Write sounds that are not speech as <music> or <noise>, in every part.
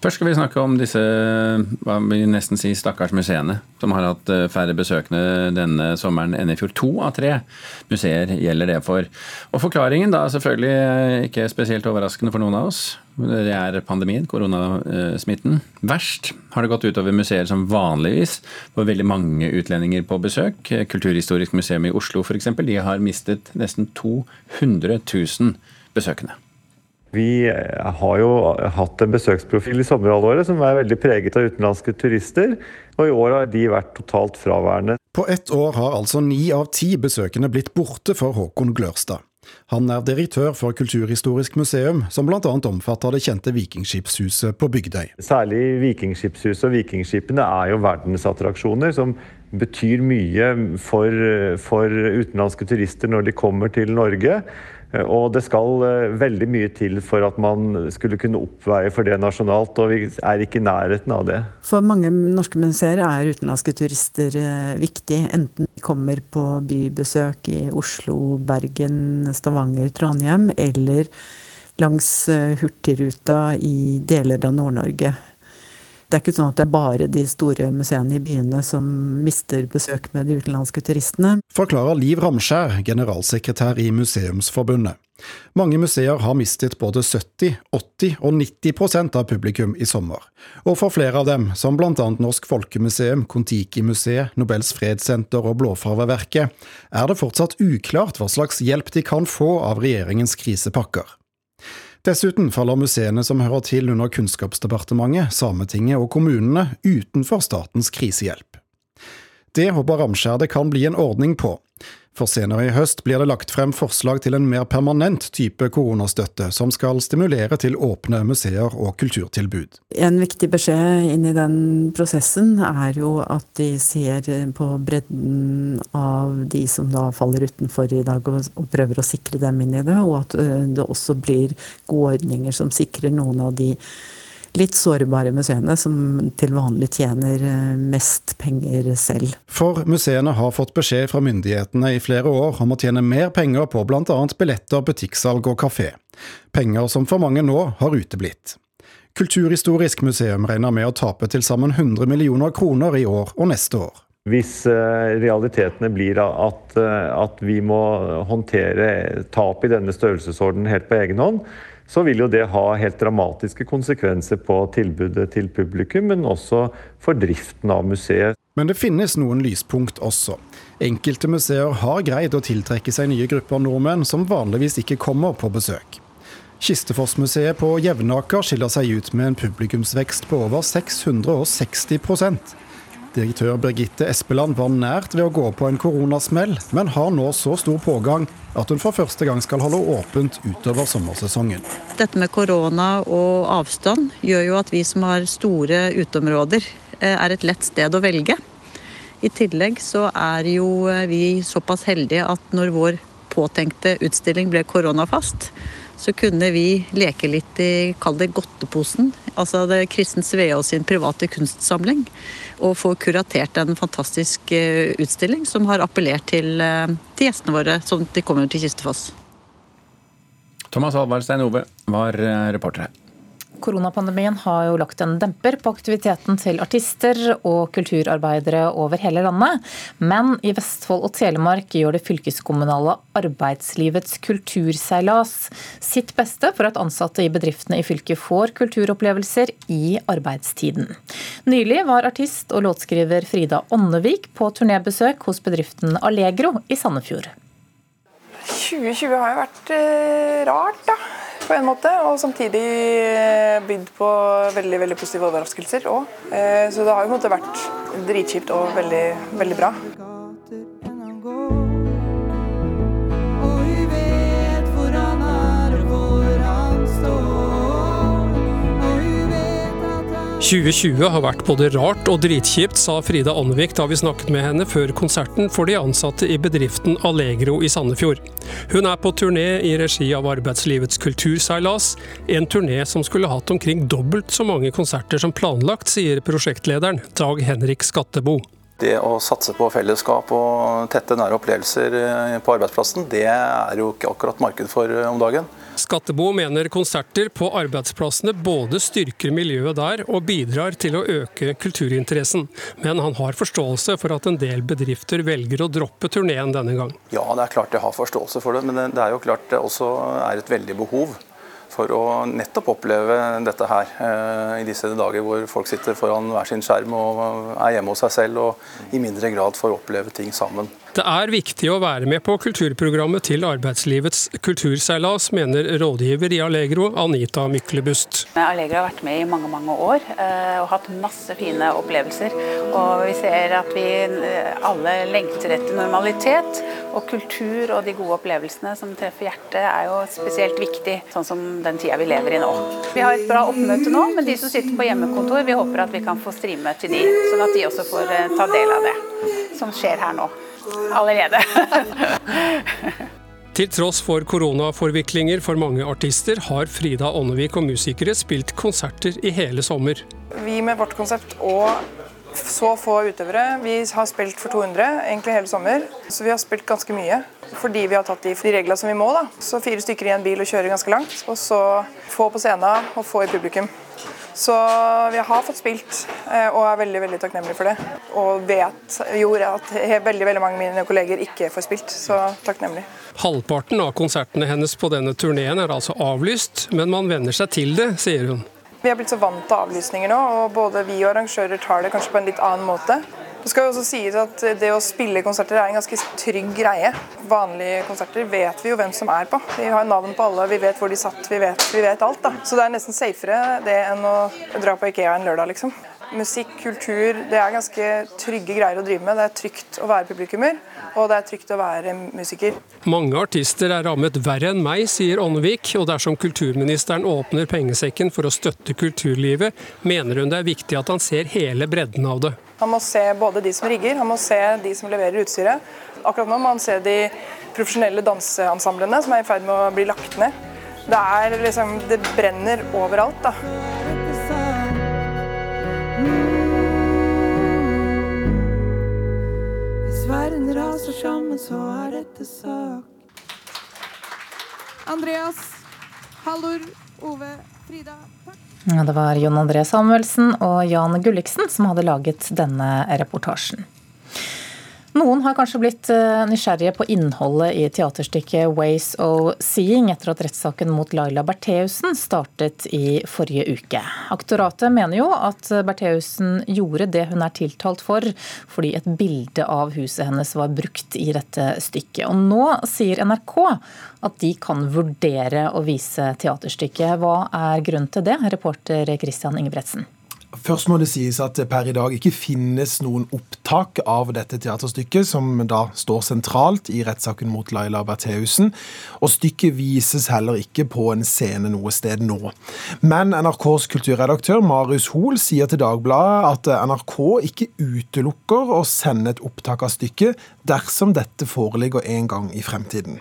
Først skal vi snakke om disse hva vil nesten si stakkars museene, som har hatt eh, færre besøkende denne sommeren enn i fjor. To av tre museer gjelder det for. Og forklaringen da selvfølgelig eh, ikke spesielt overraskende for noen av oss. Det er pandemien, koronasmitten. Verst har det gått utover museer som vanligvis får veldig mange utlendinger på besøk. Kulturhistorisk museum i Oslo f.eks. De har mistet nesten 200 000 besøkende. Vi eh, har jo hatt en besøksprofil i sommerhalvåret som er veldig preget av utenlandske turister, og i år har de vært totalt fraværende. På ett år har altså ni av ti besøkende blitt borte for Håkon Glørstad. Han er direktør for Kulturhistorisk museum, som bl.a. omfatter det kjente Vikingskipshuset på Bygdøy. Særlig Vikingskipshuset og vikingskipene er jo verdensattraksjoner som betyr mye for, for utenlandske turister når de kommer til Norge. Eh, og det skal eh, veldig mye til for at man skulle kunne oppveie for det nasjonalt, og vi er ikke i nærheten av det. For mange norske museer er utenlandske turister eh, viktig, enten de kommer på bybesøk i Oslo, Bergen, Stavanger, Trondheim, eller langs Hurtigruta i deler av Nord-Norge. Det er ikke sånn at det er bare de store museene i byene som mister besøk med de utenlandske turistene. Forklarer Liv Ramskjær, generalsekretær i Museumsforbundet. Mange museer har mistet både 70, 80 og 90% av publikum i sommer. Og for flere av dem, som bl.a. Norsk Folkemuseum, Kon-Tiki-museet, Nobels fredssenter og Blåfarveverket, er det fortsatt uklart hva slags hjelp de kan få av regjeringens krisepakker. Dessuten faller museene som hører til under Kunnskapsdepartementet, Sametinget og kommunene utenfor statens krisehjelp. Det håper Ramskjær det kan bli en ordning på, for senere i høst blir det lagt frem forslag til en mer permanent type koronastøtte, som skal stimulere til åpne museer og kulturtilbud. En viktig beskjed inn i den prosessen er jo at de ser på bredden av de som da faller utenfor i dag, og prøver å sikre dem inn i det, og at det også blir gode ordninger som sikrer noen av de litt sårbare museene som til vanlig tjener eh, mest penger selv. For museene har fått beskjed fra myndighetene i flere år om å tjene mer penger på bl.a. billetter, butikksalg og kafé. Penger som for mange nå har uteblitt. Kulturhistorisk museum regner med å tape til sammen 100 millioner kroner i år og neste år. Hvis eh, realitetene blir at, eh, at vi må håndtere tap i denne størrelsesorden helt på egen hånd, så vil jo det ha helt dramatiske konsekvenser på tilbudet til publikum, men også for driften av museet. Men det finnes noen lyspunkt også. Enkelte museer har greid å tiltrekke seg nye grupper nordmenn som vanligvis ikke kommer på besøk. Kistefossmuseet på Jevnaker skiller seg ut med en publikumsvekst på over 660 Direktør Birgitte Espeland var nært ved å gå på en koronasmell, men har nå så stor pågang at hun for første gang skal holde åpent utover sommersesongen. Dette med korona og avstand gjør jo at vi som har store uteområder, eh, er et lett sted å velge. I tillegg så er jo eh, vi såpass heldige at når vår påtenkte utstilling ble koronafast, så kunne vi leke litt i, kall det godteposen. Altså det Kristen Sveaas sin private kunstsamling. Og få kuratert en fantastisk eh, utstilling som har appellert til, eh, til gjestene våre at de kommer til Kistefoss. Thomas Alvarstein Ove var eh, reporter her. Koronapandemien har jo lagt en demper på aktiviteten til artister og kulturarbeidere over hele landet. Men i Vestfold og Telemark gjør det fylkeskommunale arbeidslivets kulturseilas sitt beste for at ansatte i bedriftene i fylket får kulturopplevelser i arbeidstiden. Nylig var artist og låtskriver Frida Åndevik på turnébesøk hos bedriften Allegro i Sandefjord. 2020 har jo vært eh, rart, da på en måte, og samtidig eh, bydd på veldig veldig positive overraskelser òg. Eh, så det har jo vært dritkjipt og veldig, veldig bra. 2020 har vært både rart og dritkjipt, sa Frida Anvik da vi snakket med henne før konserten for de ansatte i bedriften Allegro i Sandefjord. Hun er på turné i regi av Arbeidslivets kulturseilas, en turné som skulle hatt omkring dobbelt så mange konserter som planlagt, sier prosjektlederen Dag Henrik Skattebo. Det å satse på fellesskap og tette, nære opplevelser eh, på arbeidsplassen, det er jo ikke akkurat marked for eh, om dagen. Skattebo mener konserter på arbeidsplassene både styrker miljøet der og bidrar til å øke kulturinteressen. Men han har forståelse for at en del bedrifter velger å droppe turneen denne gang. Ja, det er klart jeg har forståelse for det, men det er jo klart det også er et veldig behov for å nettopp oppleve dette her eh, i disse dager hvor folk sitter foran hver sin skjerm og er hjemme hos seg selv og i mindre grad får oppleve ting sammen. Det er viktig å være med på kulturprogrammet til arbeidslivets kulturseilas, mener rådgiver i Allegro, Anita Myklebust. Allegro har vært med i mange mange år eh, og hatt masse fine opplevelser. Og vi ser at vi eh, alle lengter etter normalitet. Og kultur og de gode opplevelsene som treffer hjertet er jo spesielt viktig, sånn som den tida vi lever i nå. Vi har et bra oppmøte nå, men de som sitter på hjemmekontor, vi håper at vi kan få streame til de, sånn at de også får eh, ta del av det som skjer her nå allerede. <laughs> Til tross for koronaforviklinger for mange artister, har Frida Ånnevik og musikere spilt konserter i hele sommer. Vi med vårt konsept og så få utøvere. Vi har spilt for 200 egentlig hele sommer, så vi har spilt ganske mye. Fordi vi har tatt de reglene som vi må. da. Så fire stykker i en bil og kjøre ganske langt. Og så få på scenen og få i publikum. Så vi har fått spilt eh, og er veldig veldig takknemlige for det. Og vet jo at veldig veldig mange av mine kolleger ikke får spilt, så takknemlig. Halvparten av konsertene hennes på denne turneen er altså avlyst, men man venner seg til det, sier hun. Vi har blitt så vant til avlysninger nå, og både vi og arrangører tar det kanskje på en litt annen måte. Det skal jo også sies at Det å spille konserter er en ganske trygg greie. Vanlige konserter vet vi jo hvem som er på. Vi har navn på alle, vi vet hvor de satt, vi vet, vi vet alt. da. Så det er nesten safere det enn å dra på Ikea en lørdag, liksom. Musikk, kultur, det er ganske trygge greier å drive med. Det er trygt å være publikummer, og det er trygt å være musiker. Mange artister er rammet verre enn meg, sier Åndevik. Og dersom kulturministeren åpner pengesekken for å støtte kulturlivet, mener hun det er viktig at han ser hele bredden av det. Han må se både de som rigger, han må se de som leverer utstyret. Akkurat nå må han se de profesjonelle danseansamblene som er i ferd med å bli lagt ned. Det, er liksom, det brenner overalt, da. Andreas, Hallor, Ove, Frida. Takk. Det var Jon André Samuelsen og Jan Gulliksen som hadde laget denne reportasjen. Noen har kanskje blitt eh, nysgjerrige på innholdet i teaterstykket 'Ways of Seeing' etter at rettssaken mot Laila Bertheussen startet i forrige uke. Aktoratet mener jo at Bertheussen gjorde det hun er tiltalt for, fordi et bilde av huset hennes var brukt i dette stykket. Og nå sier NRK at de kan vurdere å vise teaterstykket. Hva er grunnen til det, reporter Christian Ingebretsen? Først må det sies at per i dag ikke finnes noen opptak av dette teaterstykket, som da står sentralt i rettssaken mot Laila Bertheussen. Og stykket vises heller ikke på en scene noe sted nå. Men NRKs kulturredaktør Marius Hoel sier til Dagbladet at NRK ikke utelukker å sende et opptak av stykket dersom dette foreligger en gang i fremtiden.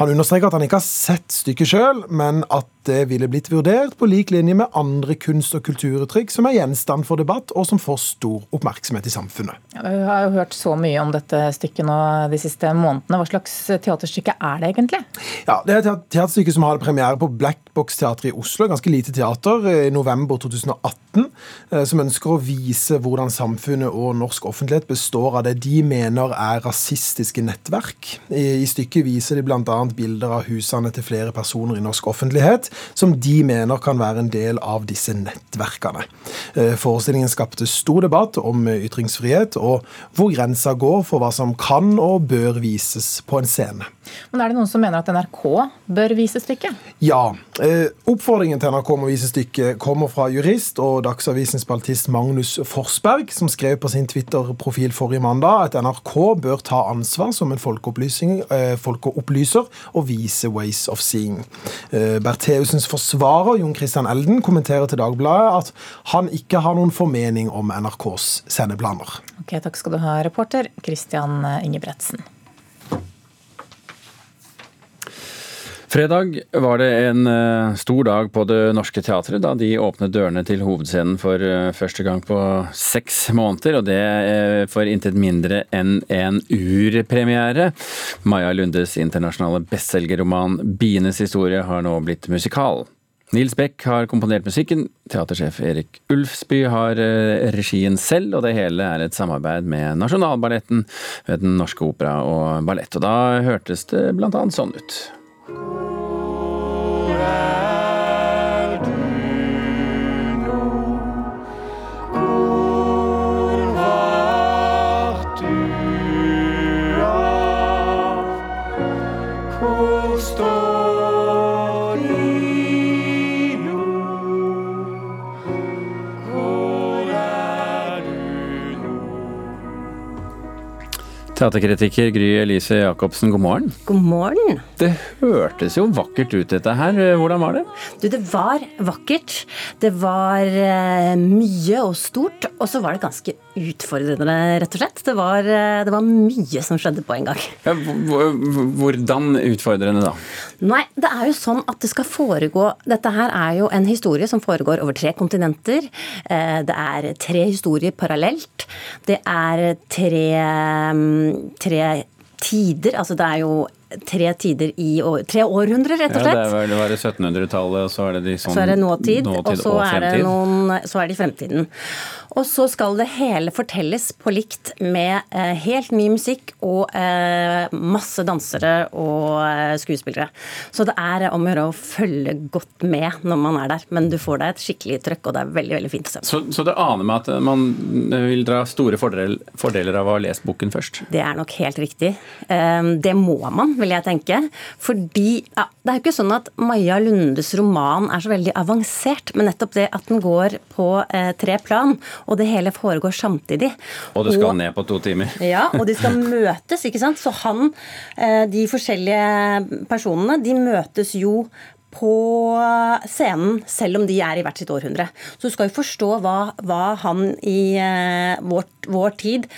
Han understreker at han ikke har sett stykket sjøl, men at det ville blitt vurdert på lik linje med andre kunst- og kulturuttrykk som er gjenstand for debatt, og som får stor oppmerksomhet i samfunnet. Ja, vi har jo hørt så mye om dette stykket nå de siste månedene. Hva slags teaterstykke er det egentlig? Ja, Det er et teaterstykke som hadde premiere på Black Box Teater i Oslo, ganske lite teater, i november 2018, eh, som ønsker å vise hvordan samfunnet og norsk offentlighet består av det de mener er rasistiske nettverk. I, i stykket viser de bl.a. bilder av husene til flere personer i norsk offentlighet som de mener kan være en del av disse nettverkene. Eh, forestillingen skapte stor debatt om ytringsfrihet, og hvor grensa går for hva som kan og bør vises på en scene. Men Er det noen som mener at NRK bør vise stykket? Ja. Eh, oppfordringen til NRK om å vise stykket kommer fra jurist og Dagsavisens baltist Magnus Forsberg, som skrev på sin Twitter-profil forrige mandag at NRK bør ta ansvar som en eh, folkeopplyser og vise Ways of Seeing. Bertheusens forsvarer Jon Christian Elden kommenterer til Dagbladet at han ikke har noen formening om NRKs sendeplaner. Ok, Takk skal du ha, reporter Christian Ingebretsen. Fredag var det en uh, stor dag på Det Norske Teatret da de åpnet dørene til hovedscenen for uh, første gang på seks måneder, og det uh, for intet mindre enn en urpremiere. Maja Lundes internasjonale bestselgerroman 'Bienes historie' har nå blitt musikal. Nils Beck har komponert musikken, teatersjef Erik Ulfsby har regien selv, og det hele er et samarbeid med Nasjonalballetten ved Den Norske Opera og Ballett. Og da hørtes det blant annet sånn ut. Teaterkritiker Gry Elise Jacobsen, god morgen. God morgen. Det hørtes jo vakkert ut dette her. Hvordan var det? Du, det var vakkert. Det var uh, mye og stort. Og så var det ganske utfordrende, rett og slett. Det var, uh, det var mye som skjedde på en gang. Ja, hvordan utfordrende da? Nei, det er jo sånn at det skal foregå Dette her er jo en historie som foregår over tre kontinenter. Uh, det er tre historier parallelt. Det er tre um, tre tider. Altså det er jo tre tider i år, tre århundrer, rett og slett. Ja, det, var, det 1700-tallet, og så er det de sånn Så er det nåtid, nåtid og så og er det noen Så er det i fremtiden. Og så skal det hele fortelles på likt med eh, helt ny musikk og eh, masse dansere og eh, skuespillere. Så det er om å gjøre å følge godt med når man er der. Men du får deg et skikkelig trøkk, og det er veldig veldig fint. Så, så det aner meg at man vil dra store fordeler, fordeler av å ha lest boken først? Det er nok helt riktig. Eh, det må man vil jeg tenke. Fordi ja, det er jo ikke sånn at Maja Lundes roman er så veldig avansert, men nettopp det at den går på eh, tre plan, og det hele foregår samtidig. Og det skal og, ned på to timer. Ja, og de skal <laughs> møtes, ikke sant. Så han, eh, de forskjellige personene, de møtes jo på scenen, selv om de er i hvert sitt århundre. Så du skal jo forstå hva, hva han i eh, vår, vår, tid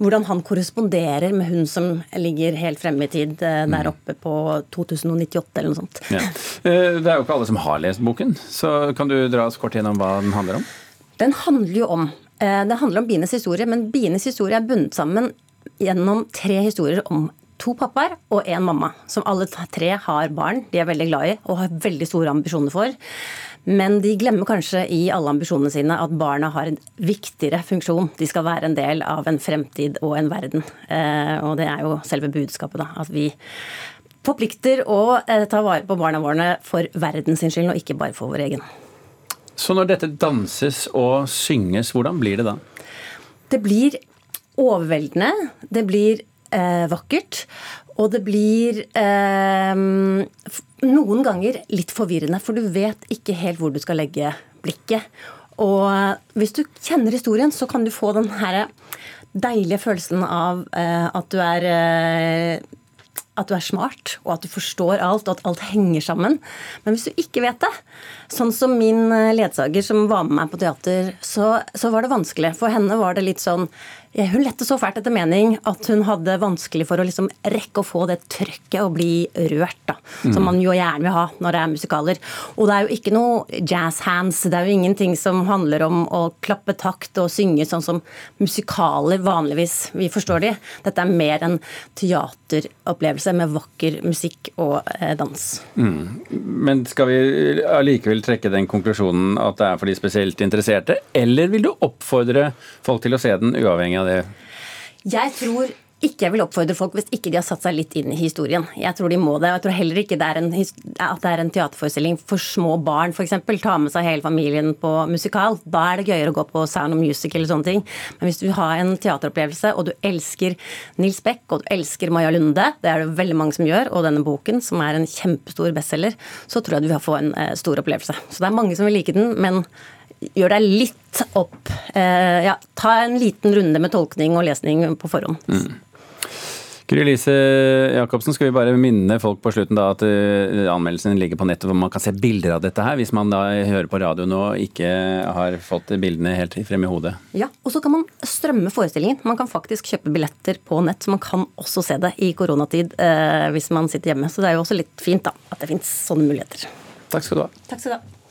Hvordan han korresponderer med hun som ligger helt fremme i tid, eh, der mm. oppe på 2098 eller noe sånt. Ja. Uh, det er jo ikke alle som har lest boken, så kan du dra oss kort gjennom hva den handler om? Den handler jo om det handler om bienes historie, men bienes historie er bundet sammen gjennom tre historier om to pappaer og én mamma, som alle tre har barn de er veldig glad i og har veldig store ambisjoner for. Men de glemmer kanskje i alle ambisjonene sine at barna har en viktigere funksjon. De skal være en del av en fremtid og en verden. Eh, og det er jo selve budskapet, da. At vi forplikter å eh, ta vare på barna våre for verdens skyld, og ikke bare for vår egen. Så når dette danses og synges, hvordan blir det da? Det blir overveldende. Det blir eh, vakkert. Og det blir eh, noen ganger litt forvirrende, for du vet ikke helt hvor du skal legge blikket. Og hvis du kjenner historien, så kan du få den her deilige følelsen av eh, at du er eh, at du er smart, og at du forstår alt, og at alt henger sammen. Men hvis du ikke vet det, sånn som min eh, ledsager som var med meg på teater, så, så var det vanskelig. For henne var det litt sånn hun lette så fælt etter mening at hun hadde vanskelig for å liksom rekke å få det trøkket og bli rørt, da. Som mm. man jo gjerne vil ha når det er musikaler. Og det er jo ikke noe jazz hands, det er jo ingenting som handler om å klappe takt og synge sånn som musikaler vanligvis vi forstår de. Dette er mer en teateropplevelse med vakker musikk og eh, dans. Mm. Men skal vi allikevel trekke den konklusjonen at det er for de spesielt interesserte, eller vil du oppfordre folk til å se den uavhengig av av det? Jeg tror ikke jeg vil oppfordre folk hvis ikke de har satt seg litt inn i historien. Jeg tror de må det. og Jeg tror heller ikke det en, at det er en teaterforestilling for små barn, f.eks. Ta med seg hele familien på musikal. Da er det gøyere å gå på Sound of Music eller sånne ting. Men hvis du har en teateropplevelse, og du elsker Nils Beck, og du elsker Maja Lunde, det er det veldig mange som gjør, og denne boken, som er en kjempestor bestselger, så tror jeg du vil få en eh, stor opplevelse. Så det er mange som vil like den, men gjør deg litt opp. Eh, ja, ta en liten runde med tolkning og lesning på forhånd. Mm. Gry Lise Jacobsen, skal vi bare minne folk på slutten da at uh, anmeldelsen ligger på nettet hvor man kan se bilder av dette her, hvis man da hører på radio nå og ikke har fått bildene helt frem i hodet? Ja, og så kan man strømme forestillingen. Man kan faktisk kjøpe billetter på nett, så man kan også se det i koronatid eh, hvis man sitter hjemme. Så det er jo også litt fint da, at det fins sånne muligheter. Takk skal du ha. Takk skal du ha.